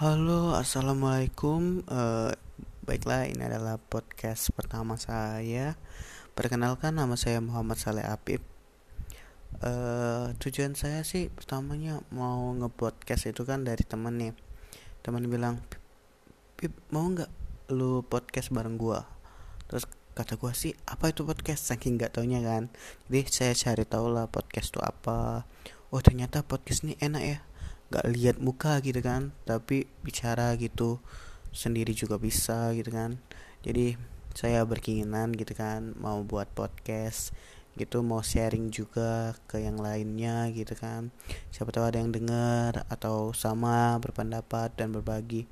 Halo, assalamualaikum. Uh, baiklah, ini adalah podcast pertama saya. Perkenalkan, nama saya Muhammad Saleh Apip. Uh, tujuan saya sih pertamanya mau nge-podcast itu kan dari temen nih. Temen bilang, Pip, mau nggak lu podcast bareng gua? Terus kata gua sih, apa itu podcast? Saking nggak taunya kan. Jadi saya cari tahu lah podcast itu apa. Oh ternyata podcast ini enak ya gak lihat muka gitu kan tapi bicara gitu sendiri juga bisa gitu kan. Jadi saya berkeinginan gitu kan mau buat podcast gitu mau sharing juga ke yang lainnya gitu kan. Siapa tahu ada yang dengar atau sama berpendapat dan berbagi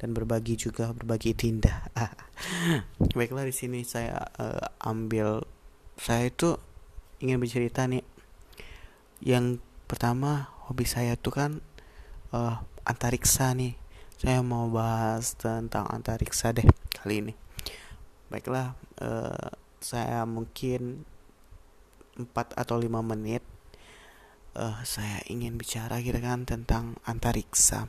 dan berbagi juga berbagi tindak. Baiklah di sini saya uh, ambil saya itu ingin bercerita nih. Yang pertama hobi saya tuh kan uh, antariksa nih. Saya mau bahas tentang antariksa deh kali ini. Baiklah uh, saya mungkin 4 atau 5 menit uh, saya ingin bicara gitu kan tentang antariksa.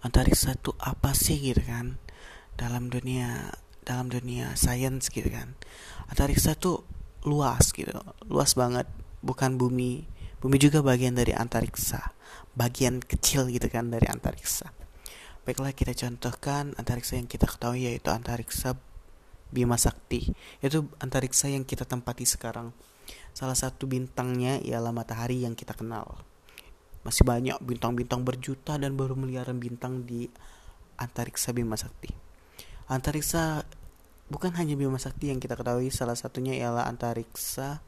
Antariksa itu apa sih gitu kan? Dalam dunia dalam dunia sains gitu kan. Antariksa tuh luas gitu luas banget. Bukan bumi bumi juga bagian dari antariksa bagian kecil gitu kan dari antariksa. Baiklah kita contohkan antariksa yang kita ketahui yaitu antariksa Bima Sakti. Itu antariksa yang kita tempati sekarang. Salah satu bintangnya ialah matahari yang kita kenal. Masih banyak bintang-bintang berjuta dan baru miliaran bintang di antariksa Bima Sakti. Antariksa bukan hanya Bima Sakti yang kita ketahui, salah satunya ialah antariksa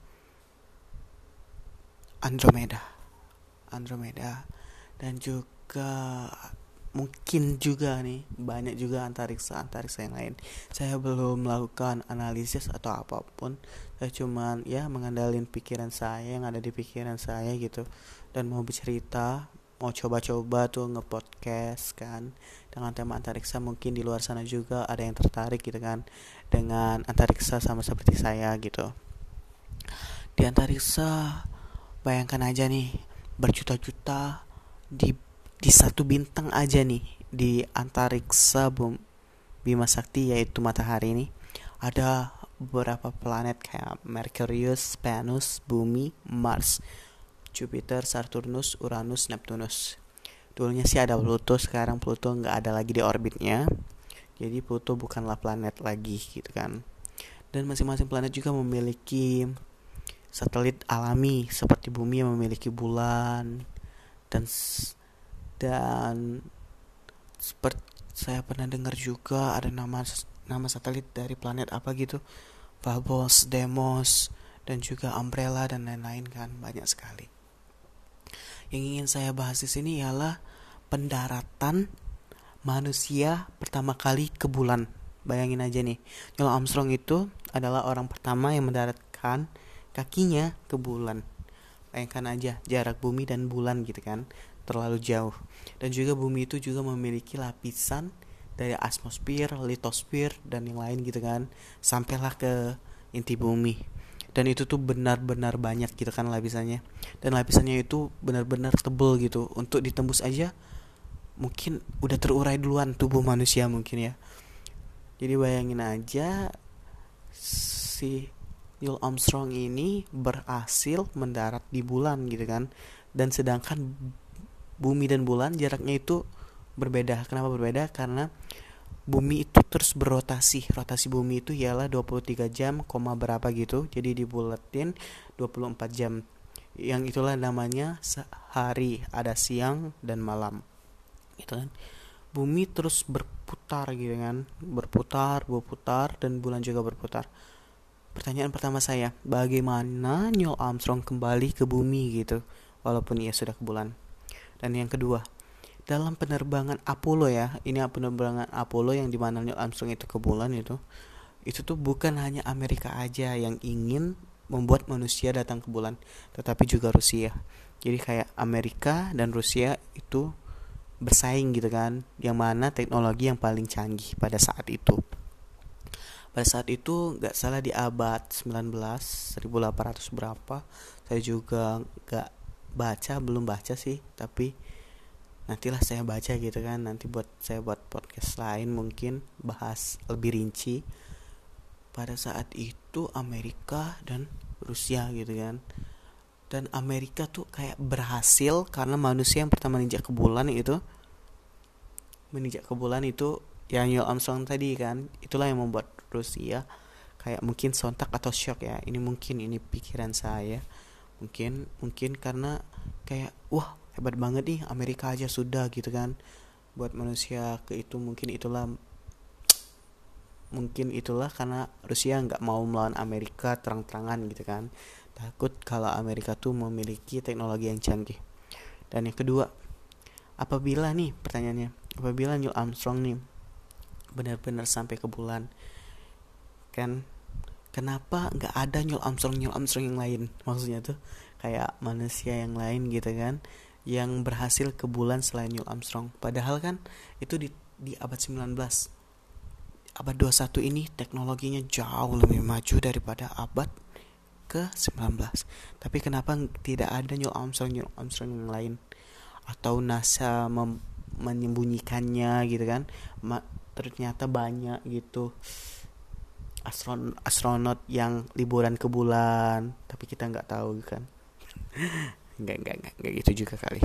Andromeda. Andromeda. Dan juga mungkin juga nih banyak juga antariksa antariksa yang lain. Saya belum melakukan analisis atau apa pun. Saya cuman ya mengandalkan pikiran saya yang ada di pikiran saya gitu. Dan mau bercerita mau coba-coba tuh ngepodcast kan dengan tema antariksa. Mungkin di luar sana juga ada yang tertarik gitu kan dengan antariksa sama seperti saya gitu. Di antariksa bayangkan aja nih berjuta-juta di di satu bintang aja nih di antariksa Bima Sakti yaitu matahari ini ada beberapa planet kayak Merkurius, Venus, Bumi, Mars, Jupiter, Saturnus, Uranus, Neptunus. Dulunya sih ada Pluto, sekarang Pluto nggak ada lagi di orbitnya. Jadi Pluto bukanlah planet lagi gitu kan. Dan masing-masing planet juga memiliki satelit alami seperti Bumi yang memiliki bulan, dan dan seperti saya pernah dengar juga ada nama nama satelit dari planet apa gitu Phobos, Deimos dan juga Umbrella dan lain-lain kan banyak sekali. Yang ingin saya bahas di sini ialah pendaratan manusia pertama kali ke bulan. Bayangin aja nih, Neil Armstrong itu adalah orang pertama yang mendaratkan kakinya ke bulan. Bayangkan aja jarak bumi dan bulan gitu kan terlalu jauh. Dan juga bumi itu juga memiliki lapisan dari atmosfer, litosfer dan yang lain gitu kan sampailah ke inti bumi. Dan itu tuh benar-benar banyak gitu kan lapisannya. Dan lapisannya itu benar-benar tebel gitu. Untuk ditembus aja mungkin udah terurai duluan tubuh manusia mungkin ya. Jadi bayangin aja si Neil Armstrong ini berhasil mendarat di bulan gitu kan. Dan sedangkan bumi dan bulan jaraknya itu berbeda. Kenapa berbeda? Karena bumi itu terus berotasi. Rotasi bumi itu ialah 23 jam koma berapa gitu. Jadi dibulatin 24 jam. Yang itulah namanya sehari ada siang dan malam. Gitu kan. Bumi terus berputar gitu kan. Berputar berputar dan bulan juga berputar Pertanyaan pertama saya, bagaimana Neil Armstrong kembali ke bumi gitu, walaupun ia sudah ke bulan? Dan yang kedua, dalam penerbangan Apollo ya, ini penerbangan Apollo yang di mana Neil Armstrong itu ke bulan itu, itu tuh bukan hanya Amerika aja yang ingin membuat manusia datang ke bulan, tetapi juga Rusia. Jadi kayak Amerika dan Rusia itu bersaing gitu kan, yang mana teknologi yang paling canggih pada saat itu pada saat itu nggak salah di abad 19 1800 berapa saya juga nggak baca belum baca sih. Tapi nantilah saya baca gitu kan nanti buat saya buat podcast lain mungkin bahas lebih rinci. Pada saat itu Amerika dan Rusia gitu kan. Dan Amerika tuh kayak berhasil karena manusia yang pertama menginjak ke bulan itu menginjak ke bulan itu yang Neil Armstrong tadi kan itulah yang membuat Rusia kayak mungkin sontak atau shock ya. Ini mungkin ini pikiran saya. Mungkin mungkin karena kayak wah hebat banget nih Amerika aja sudah gitu kan. Buat manusia ke itu mungkin itulah mungkin itulah karena Rusia nggak mau melawan Amerika terang-terangan gitu kan. Takut kalau Amerika tuh memiliki teknologi yang canggih. Dan yang kedua apabila nih pertanyaannya apabila Neil Armstrong nih benar-benar sampai ke bulan. Kan kenapa nggak ada Neil Armstrong Neil Armstrong yang lain? Maksudnya tuh kayak manusia yang lain gitu kan yang berhasil ke bulan selain Neil Armstrong. Padahal kan itu di di abad 19 abad 21 ini teknologinya jauh lebih maju daripada abad ke 19 tapi kenapa tidak ada Neil Armstrong Neil Armstrong yang lain? Atau NASA menyembunyikannya gitu kan ternyata banyak gitu. Astron astronot yang liburan ke bulan tapi kita nggak tahu kan. Nggak nggak nggak gitu juga kali.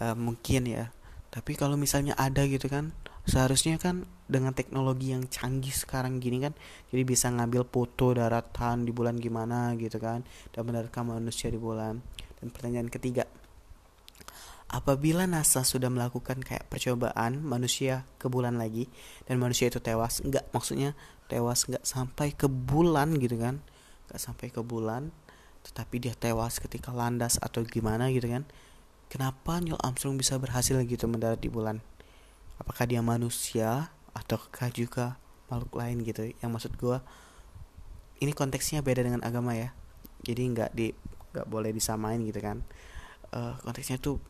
Uh, mungkin ya. Tapi kalau misalnya ada gitu kan seharusnya kan dengan teknologi yang canggih sekarang gini kan jadi bisa ngambil foto daratan di bulan gimana gitu kan dan mendaratkan manusia di bulan. Dan pertanyaan ketiga apabila NASA sudah melakukan kayak percobaan manusia ke bulan lagi dan manusia itu tewas enggak maksudnya tewas enggak sampai ke bulan gitu kan enggak sampai ke bulan tetapi dia tewas ketika landas atau gimana gitu kan kenapa Neil Armstrong bisa berhasil gitu mendarat di bulan? Apakah dia manusia ataukah juga makhluk lain gitu? Yang maksud gue ini konteksnya beda dengan agama ya. Jadi nggak di nggak boleh disamain gitu kan. Uh, konteksnya tuh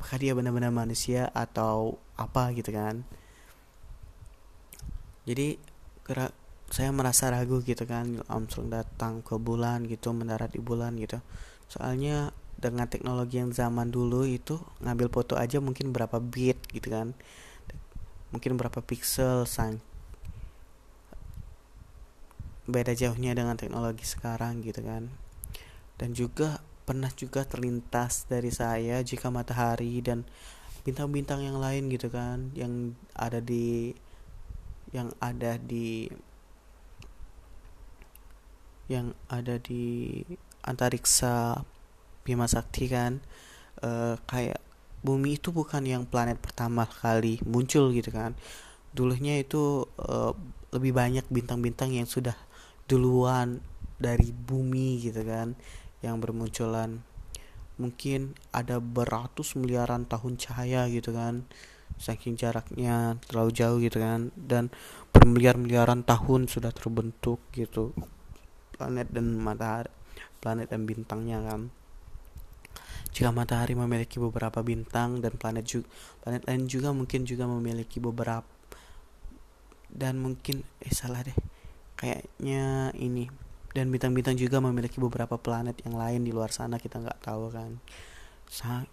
apakah dia benar-benar manusia atau apa gitu kan. Jadi saya merasa ragu gitu kan Armstrong datang ke bulan gitu mendarat di bulan gitu. Soalnya dengan teknologi yang zaman dulu itu ngambil foto aja mungkin berapa bit gitu kan. Mungkin berapa pixel sang beda jauhnya dengan teknologi sekarang gitu kan. Dan juga pernah juga terlintas dari saya jika matahari dan bintang-bintang yang lain gitu kan yang ada di yang ada di yang ada di antariksa Bima Sakti kan uh, kayak bumi itu bukan yang planet pertama kali muncul gitu kan. Dulunya itu uh, lebih banyak bintang-bintang yang sudah duluan dari bumi gitu kan yang bermunculan. Mungkin ada beratus miliaran tahun cahaya gitu kan. Saking jaraknya terlalu jauh gitu kan. Dan bermiliar-miliaran tahun sudah terbentuk gitu. Planet dan matahari planet dan bintangnya kan. Jika matahari memiliki beberapa bintang dan planet juga planet lain juga mungkin juga memiliki beberapa dan mungkin eh salah deh. Kayaknya ini dan bintang-bintang juga memiliki beberapa planet yang lain di luar sana kita nggak tahu kan. Sangat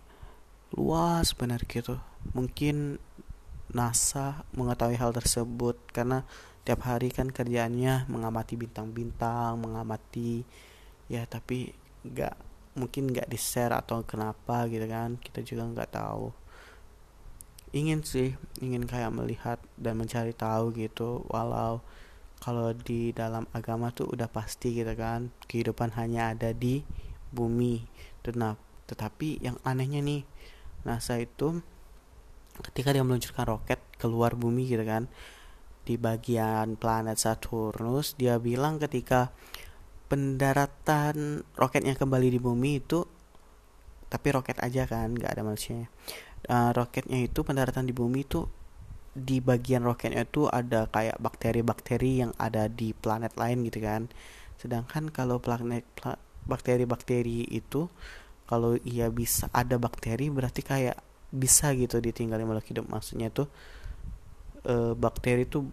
luas benar gitu. Mungkin NASA mengetahui hal tersebut karena tiap hari kan kerjaannya mengamati bintang-bintang mengamati ya tapi nggak mungkin nggak di share atau kenapa gitu kan. Kita juga nggak tahu. Ingin sih ingin kayak melihat dan mencari tahu gitu walau kalau di dalam agama tuh udah pasti gitu kan kehidupan hanya ada di bumi. Nah, tetapi yang anehnya nih NASA itu ketika dia meluncurkan roket keluar bumi gitu kan di bagian planet Saturnus dia bilang ketika pendaratan roketnya kembali di bumi itu tapi roket aja kan nggak ada manusia uh, roketnya itu pendaratan di bumi itu di bagian roketnya itu ada kayak bakteri-bakteri yang ada di planet lain gitu kan. Sedangkan kalau planet bakteri-bakteri itu kalau ia bisa ada bakteri berarti kayak bisa gitu ditinggali makhluk hidup. Maksudnya tuh e, bakteri itu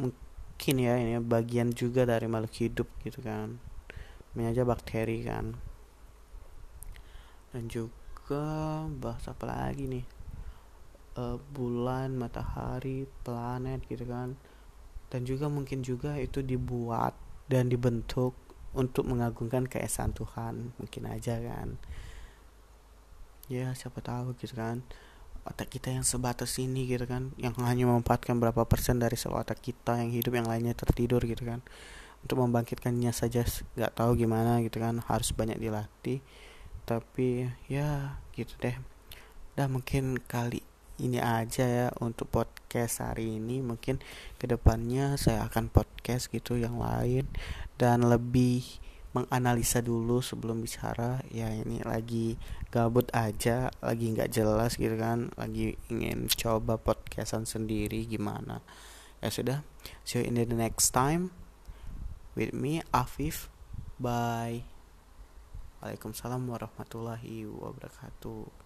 mungkin ya ini bagian juga dari makhluk hidup gitu kan. Ini aja bakteri kan. Dan juga bahas apa lagi nih uh, bulan matahari planet gitu kan. Dan juga mungkin juga itu dibuat dan dibentuk untuk mengagungkan keesaan Tuhan mungkin aja kan. Ya siapa tahu gitu kan. Otak kita yang sebatas ini gitu kan yang hanya memanfaatkan berapa persen dari sel otak kita yang hidup yang lainnya tertidur gitu kan. Untuk membangkitkannya saja nggak tahu gimana gitu kan harus banyak dilatih. Tapi ya gitu deh. Dan mungkin kali ini aja ya untuk podcast hari ini. Mungkin ke depannya saya akan podcast gitu yang lain dan lebih menganalisa dulu sebelum bicara. Ya ini lagi gabut aja lagi nggak jelas gitu kan lagi ingin coba podcastan sendiri gimana. Ya sudah see you in the next time with me Afif. Bye. Waalaikumsalam warahmatullahi wabarakatuh